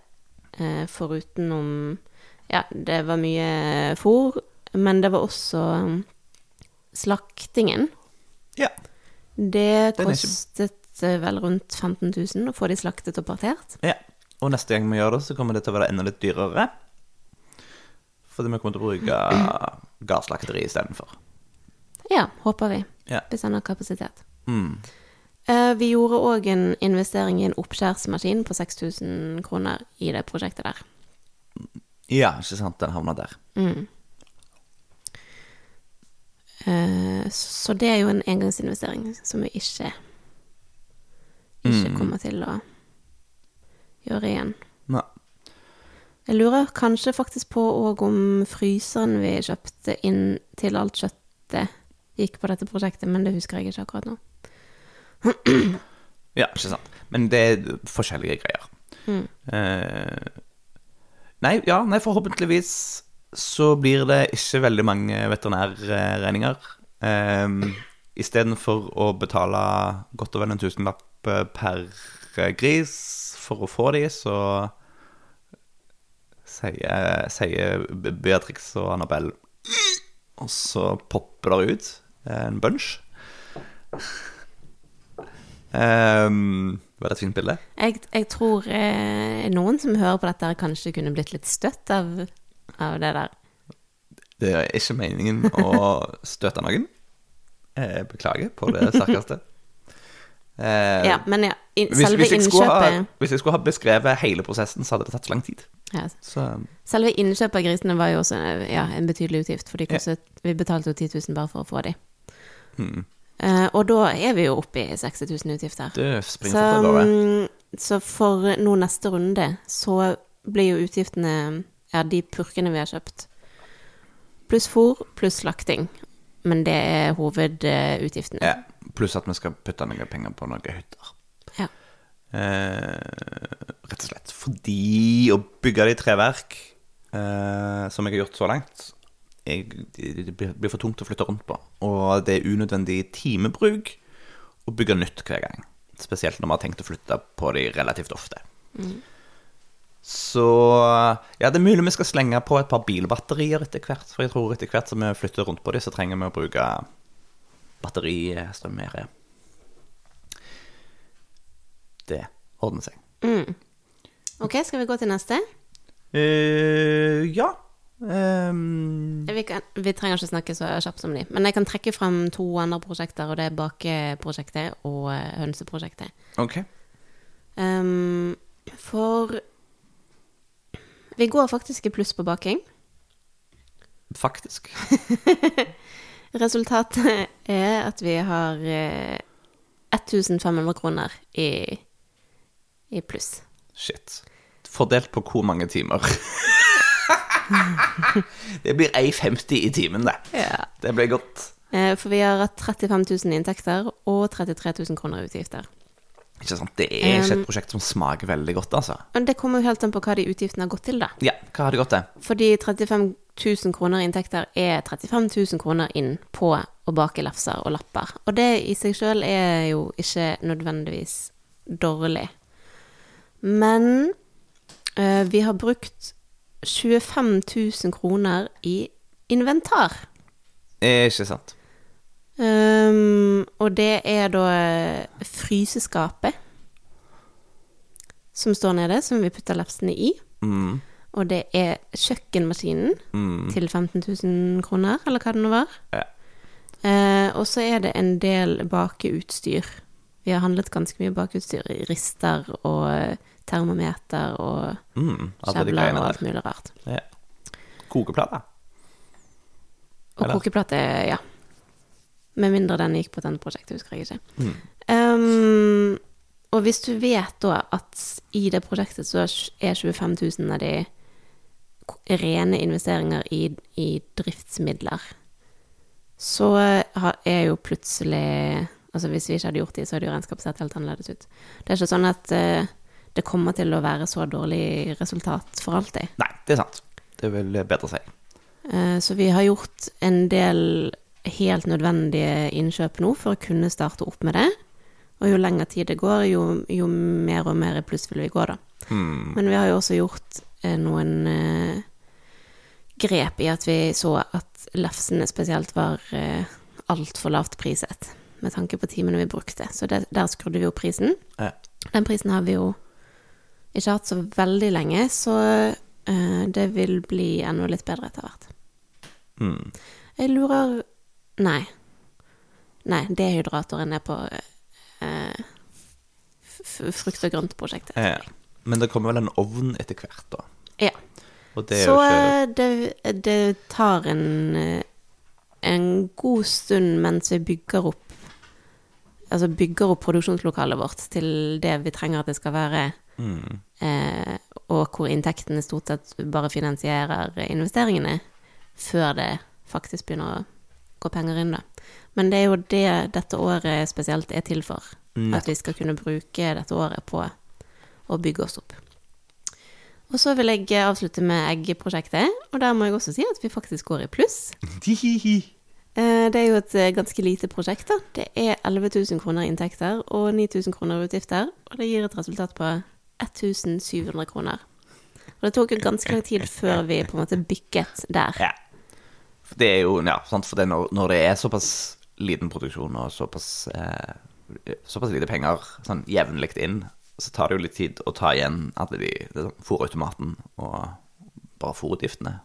eh, forutenom Ja, det var mye fôr, men det var også um, slaktingen. Ja. Det kostet eh, vel rundt 15 000 å få de slaktet og partert. ja. Og neste gang vi gjør det, så kommer det til å være enda litt dyrere. Fordi vi kommer til å bruke gardsslakteri istedenfor. Ja, håper vi. Ja. Hvis han har kapasitet. Mm. Eh, Vi gjorde òg en investering i en oppskjærsmaskin på 6000 kroner i det prosjektet der. Ja, ikke sant? Den havna der. Mm. Eh, Så det er jo en engangsinvestering som vi ikke ikke kommer til å gjøre igjen. Nei. Jeg lurer kanskje faktisk på òg om fryseren vi kjøpte inn til alt kjøttet gikk på dette prosjektet, men det husker jeg ikke akkurat nå. Ja, ikke sant. Men det er forskjellige greier. Mm. Eh, nei, ja, nei, forhåpentligvis så blir det ikke veldig mange veterinærregninger. Um, Istedenfor å betale godt og vel en tusenlapp eh, per eh, gris for å få de, så sier, sier Beatrix og Annabelle Og så popper det ut en bunch. Um, var det et fint bilde? Jeg, jeg tror eh, noen som hører på dette, kanskje kunne blitt litt støtt av, av det der. Det er ikke meningen å støte noen. Jeg beklager på det (laughs) sterkeste. Eh, Ja, men ja, in, hvis, hvis, jeg skulle ha, hvis jeg skulle ha beskrevet hele prosessen, så hadde det tatt så lang tid. ja, Så Selve innkjøpet av grisene var jo også ja, en betydelig utgift, for vi betalte jo 10 000 bare for å få dem. hmm, Eh, og da er vi jo oppe i 60 000 utgifter. det Så, mm, så for nå neste runde så blir jo utgiftene ja, de purkene vi har kjøpt, pluss fôr, pluss slakting. Men det er hovedutgiftene. Ja, pluss at vi skal putte noen penger på noen hytter. Ja. Eh, rett og slett fordi å bygge de treverk, eh, som jeg har gjort så langt, jeg, det, blir for tungt å flytte rundt på. Og det er unødvendig timebruk å bygge nytt hver gang. Spesielt når vi har tenkt å flytte på de relativt ofte. Så ja, det er mulig vi skal slenge på et par bilbatterier etter hvert. For jeg tror etter hvert som vi flytter rundt på de, så trenger vi å bruke batteristrømmere. Det ordner seg. Mm. Ok, skal vi gå til neste? Uh, ja. Um... Vi, kan, vi trenger ikke snakke så kjapt som de. Men jeg kan trekke frem to andre prosjekter, og det er bakeprosjektet og eh, hønseprosjektet. ok. Um, for vi går faktisk i pluss på baking. Faktisk. (laughs) Resultatet (laughs) er at vi har eh, 1500 kroner i, i pluss. Shit. Fordelt på hvor mange timer? (laughs) det blir 1,50 i timen, det. Ja. Det blir godt. Eh, For vi har hatt 35 000 inntekter og 33 000 kroner i utgifter. Ikke sant? Det er ikke Um, et prosjekt som smaker veldig godt, altså. Men det kommer jo helt an på hva de utgiftene har gått til, da. Ja, hva har det gått til? Fordi 35 000 kroner i inntekter er 35 000 kroner inn på å bake lefser og lapper. Og det i seg sjøl er jo ikke nødvendigvis dårlig. Men eh, vi har brukt 25 000 kroner i inventar. er Ikke sant. Um, og det er da eh, fryseskapet som står nede, som vi putter lefsene i. Mm, Og det er kjøkkenmaskinen mm, til 15 000 kroner, eller hva det nå var. Ja. Eh, og så er det en del bakeutstyr. Vi har handlet ganske mye bakeutstyr. Rister og eh, termometer og mm, greiene og alt mulig rart. Ja. Kokeplate. Og Eller? kokeplate, ja. Med mindre den gikk på dette prosjektet, husker jeg ikke. Mm. Um, og hvis du vet da at i det prosjektet så er 25 000 av de rene investeringer i, i driftsmidler, så er jo plutselig Altså hvis vi ikke hadde gjort de, så hadde jo regnskapet sett helt annerledes ut. Det er ikke sånn at eh, det kommer til å være så dårlig resultat for alltid. Nei, det er sant. Det vil bedre seg. si. Så vi har gjort en del helt nødvendige innkjøp nå for å kunne starte opp med det. Og jo lengre tid det går, jo, jo mer og mer i pluss vil vi gå, da. Hmm. Men vi har jo også gjort eh, noen eh, grep i at vi så at lefsene spesielt var eh, altfor lavt priset. Med tanke på timene vi brukte. Så det, der skrudde vi opp prisen. ja. Den prisen har vi jo ikke hatt så veldig lenge, så uh, det vil bli enda litt bedre etter hvert. Mm. Jeg lurer Nei. Nei, dehydratoren er på uh, frukt- og grøntprosjektet. Ja. Men det kommer vel en ovn etter hvert, da. Ja. Det Så ikke eh, det, det tar en, eh, en god stund mens vi bygger opp Altså bygger opp produksjonslokalet vårt til det vi trenger at det skal være, mm, eh, og hvor inntektene stort sett bare finansierer investeringene, før det faktisk begynner å gå penger inn, da. Men det er jo det dette året spesielt er til for. At vi skal kunne bruke dette året på å bygge oss opp. Og så vil jeg avslutte med eggprosjektet, og der må jeg også si at vi faktisk går i pluss. (laughs) Eh, Det er jo et eh, ganske lite prosjekt, da. Det er 11 000 kroner inntekter og 9000 kroner utgifter, og det gir et resultat på 1700 kroner. Og det tok jo ganske lang tid før vi på en måte bykket der. Ja. Det er jo Ja, sant, for det når, når det er såpass liten produksjon og såpass eh, Såpass lite penger sånn jevnlig inn, så tar det jo litt tid å ta igjen alle de, de sånn fôrautomaten og bare fôrutgiftene.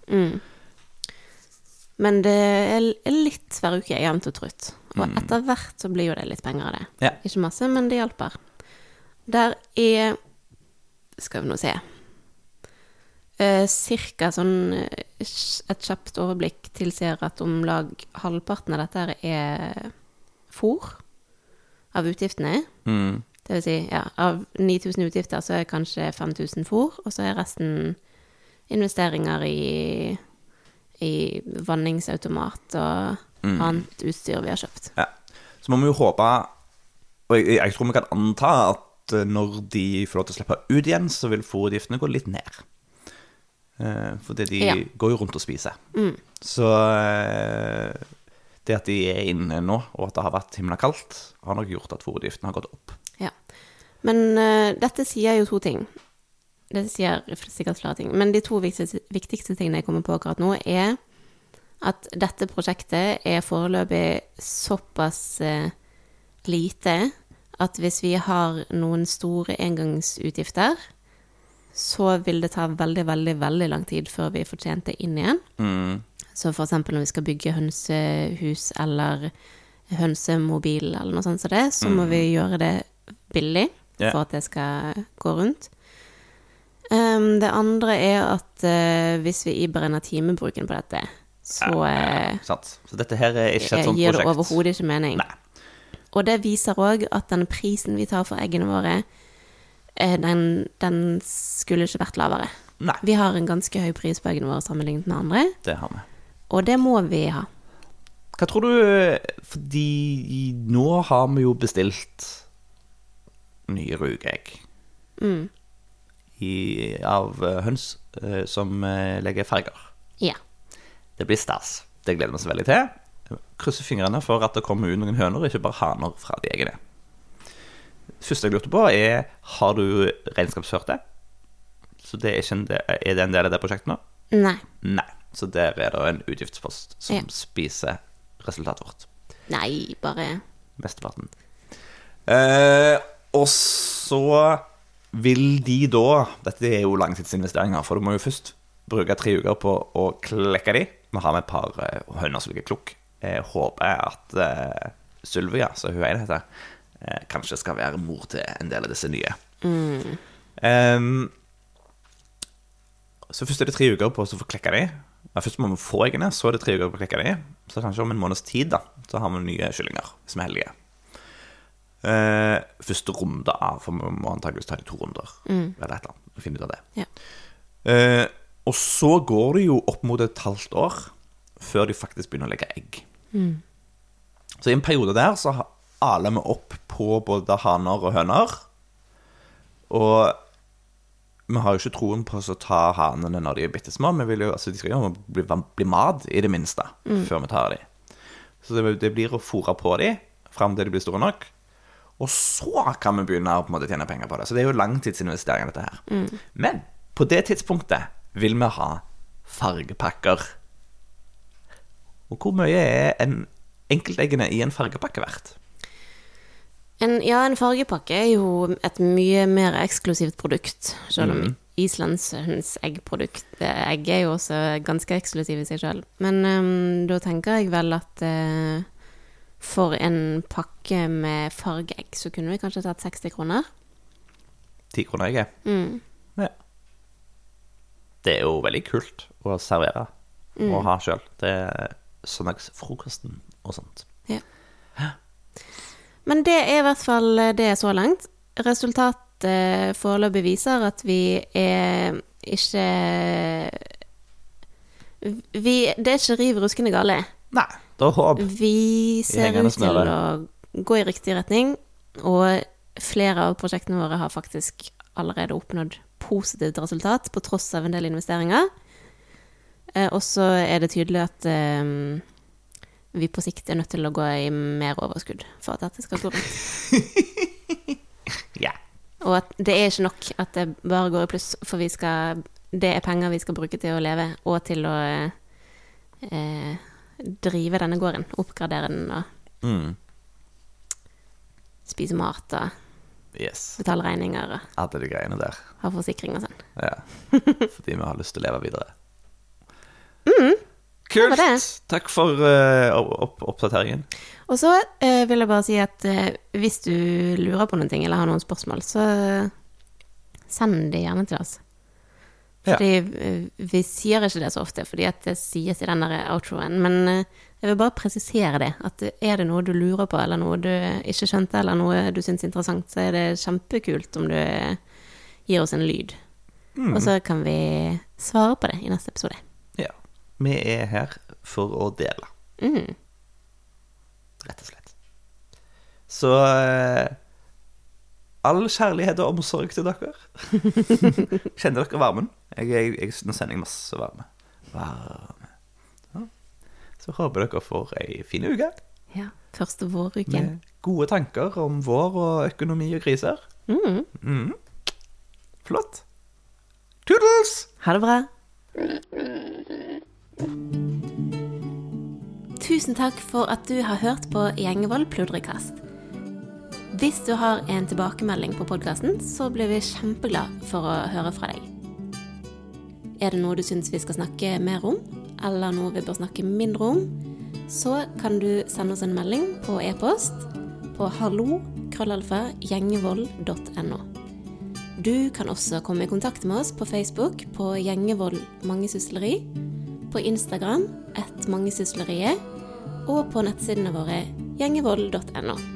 Men det er litt hver uke, jevnt og trutt. Og etter hvert så blir jo det litt penger av det. Ja. Ikke masse, men det hjelper. Der er Skal vi nå se eh, Cirka sånn eh, Et kjapt overblikk tilsier at om lag halvparten av dette er fôr av utgiftene. Mm. Det vil si, ja, av 9000 utgifter så er kanskje 5000 fôr, og så er resten investeringer i, i vanningsautomat og annet utstyr vi har kjøpt. Ja. Så må vi jo håpe Og jeg, jeg tror vi kan anta at eh, når de får lov til å slippe ut igjen, så vil fôrutgiftene gå litt ned. Eh, Fordi de Ja. går jo rundt og spiser. Så eh, det at de er inne nå, og at det har vært himla kaldt, har nok gjort at fôrutgiftene har gått opp. Men uh, dette sier jo to ting. Dette sier sikkert flere ting. Men de to viktigste, viktigste tingene jeg kommer på akkurat nå, er at dette prosjektet er foreløpig såpass uh, lite at hvis vi har noen store engangsutgifter, så vil det ta veldig, veldig, veldig lang tid før vi får tjent det inn igjen. Mm. Så eksempel når vi skal bygge hønsehus eller hønsemobil eller noe sånt som det, så må vi gjøre det billig Ja. for at det skal gå rundt. Um, det andre er at uh, hvis vi iberegner timebruken på dette, så ja, Sant. Så dette her er ikke et sånt gir det prosjekt. overhodet ikke mening. Nei. Og det viser òg at den prisen vi tar for eggene våre, eh, den, den skulle ikke vært lavere. Nei, Vi har en ganske høy pris på eggene våre sammenlignet med andre, det har vi. og det må vi ha. Hva tror du Fordi nå har vi jo bestilt nye rugeegg Mm. i, av eh, høns eh, som eh, legger farger. Ja. Det blir stas. Det gleder vi oss veldig til. Krysser fingrene for at det kommer ut noen høner, ikke bare haner fra de eggene. Første jeg lurte på, er har du regnskapsført det? Så det er, ikke en del, er det en del av det prosjektet nå? Nei. Nei. Så der er det en utgiftspost som Ja. spiser resultatet vårt. Nei, bare Mesteparten. Eh, og så vil de da Dette er jo langtidsinvesteringer, for du må jo først bruke tre uker på å klekke de. Nå har vi et par uh, høner som ligger klukk. Jeg håper at uh, Sylvia, som hun ene heter, uh, kanskje skal være mor til en del av disse nye. Ehm, så først er det tre uker på å få klekka de. Ja, først må vi få eggene, så er det tre uker på å klekke de. Så kanskje om en måneds tid da, så har vi nye kyllinger, hvis vi er heldige. Eh, første runde av, for vi må antakeligvis ta de to runder. Eller et eller annet, finne ut av det. Ja. Eh, og så går det jo opp mot et halvt år før de faktisk begynner å legge egg. Så i en periode der så aler vi opp på både haner og høner. Og vi har jo ikke troen på å ta hanene når de er bitte små. Vi vil jo, altså, de skal jo bli, bli mat, i det minste, før vi tar dem. Så det, det blir å fôre på dem fram til de blir store nok. Og så kan vi begynne å på en måte, tjene penger på det. Så det er jo langtidsinvestering, dette her. Men på det tidspunktet vil vi ha fargepakker. Og hvor mye er en enkelteggene i en fargepakke verdt? En, ja, en fargepakke er jo et mye mer eksklusivt produkt, selv om islandshøns eggprodukt det- Egg er jo også ganske eksklusiv i seg selv. Men um, da tenker jeg vel at eh, for en pakke med fargeegg, så kunne vi kanskje tatt 60 kroner. Ti kroner egget? Mm. Ja. Det er jo veldig kult å servere og ha sjøl. Det er søndagsfrokosten og sånt. Ja. Men det er i hvert fall det så langt. Resultatet foreløpig viser at vi er ikke vi, Det er ikke riv ruskende gale. Nei, det er håp. Vi ser ut til å gå i riktig retning, og flere av prosjektene våre har faktisk allerede oppnådd positivt resultat, på tross av en del investeringer. Eh, og så er det tydelig at um, vi på sikt er nødt til å gå i mer overskudd for at dette skal gå rundt. (laughs) Ja. Og at det er ikke nok at det bare går i pluss, for vi skal, det er penger vi skal bruke til å leve, og til å eh, drive denne gården. Oppgradere den og Mm. spise mat og Yes. betale regninger og Alle de greiene der. ha forsikring og sånn. Ja. (laughs) Fordi vi har lyst til å leve videre. Kult! Det det. Takk for uh, opp oppdateringen. Og så uh, vil jeg bare si at uh, hvis du lurer på noen ting eller har noen spørsmål, så send de gjerne til oss. Fordi ja. vi sier ikke det så ofte, fordi det sies i den der outroen. Men eh, jeg vil bare presisere det. At er det noe du lurer på, eller noe du ikke skjønte, eller noe du syns er interessant, så er det kjempekult om du gir oss en lyd. Og så kan vi svare på det i neste episode. Ja. Vi er her for å dele, Mm. rett og slett. Så eh, all kjærlighet og omsorg til dere. (laughs) Kjenner dere varmen? Jeg, jeg, jeg, nå sender jeg masse varme. Varme. Ja. Så håper dere får ei fin uke Ja. Første våruken. med gode tanker om vår og økonomi og kriser. Mm. Mm. Flott. Toodles! Ha det bra. Tusen takk for at du har hørt på Gjengevold pludrekast. Hvis du har en tilbakemelding på podkasten, så blir vi kjempeglad for å høre fra deg. Er det noe du syns vi skal snakke mer om, eller noe vi bør snakke mindre om, så kan du sende oss en melding på e-post på hallo.krøllalfa.gjengevold.no. Du kan også komme i kontakt med oss på Facebook på Gjengevold mangesysleri, på Instagram ett mangesysleriet, og på nettsidene våre gjengevold.no.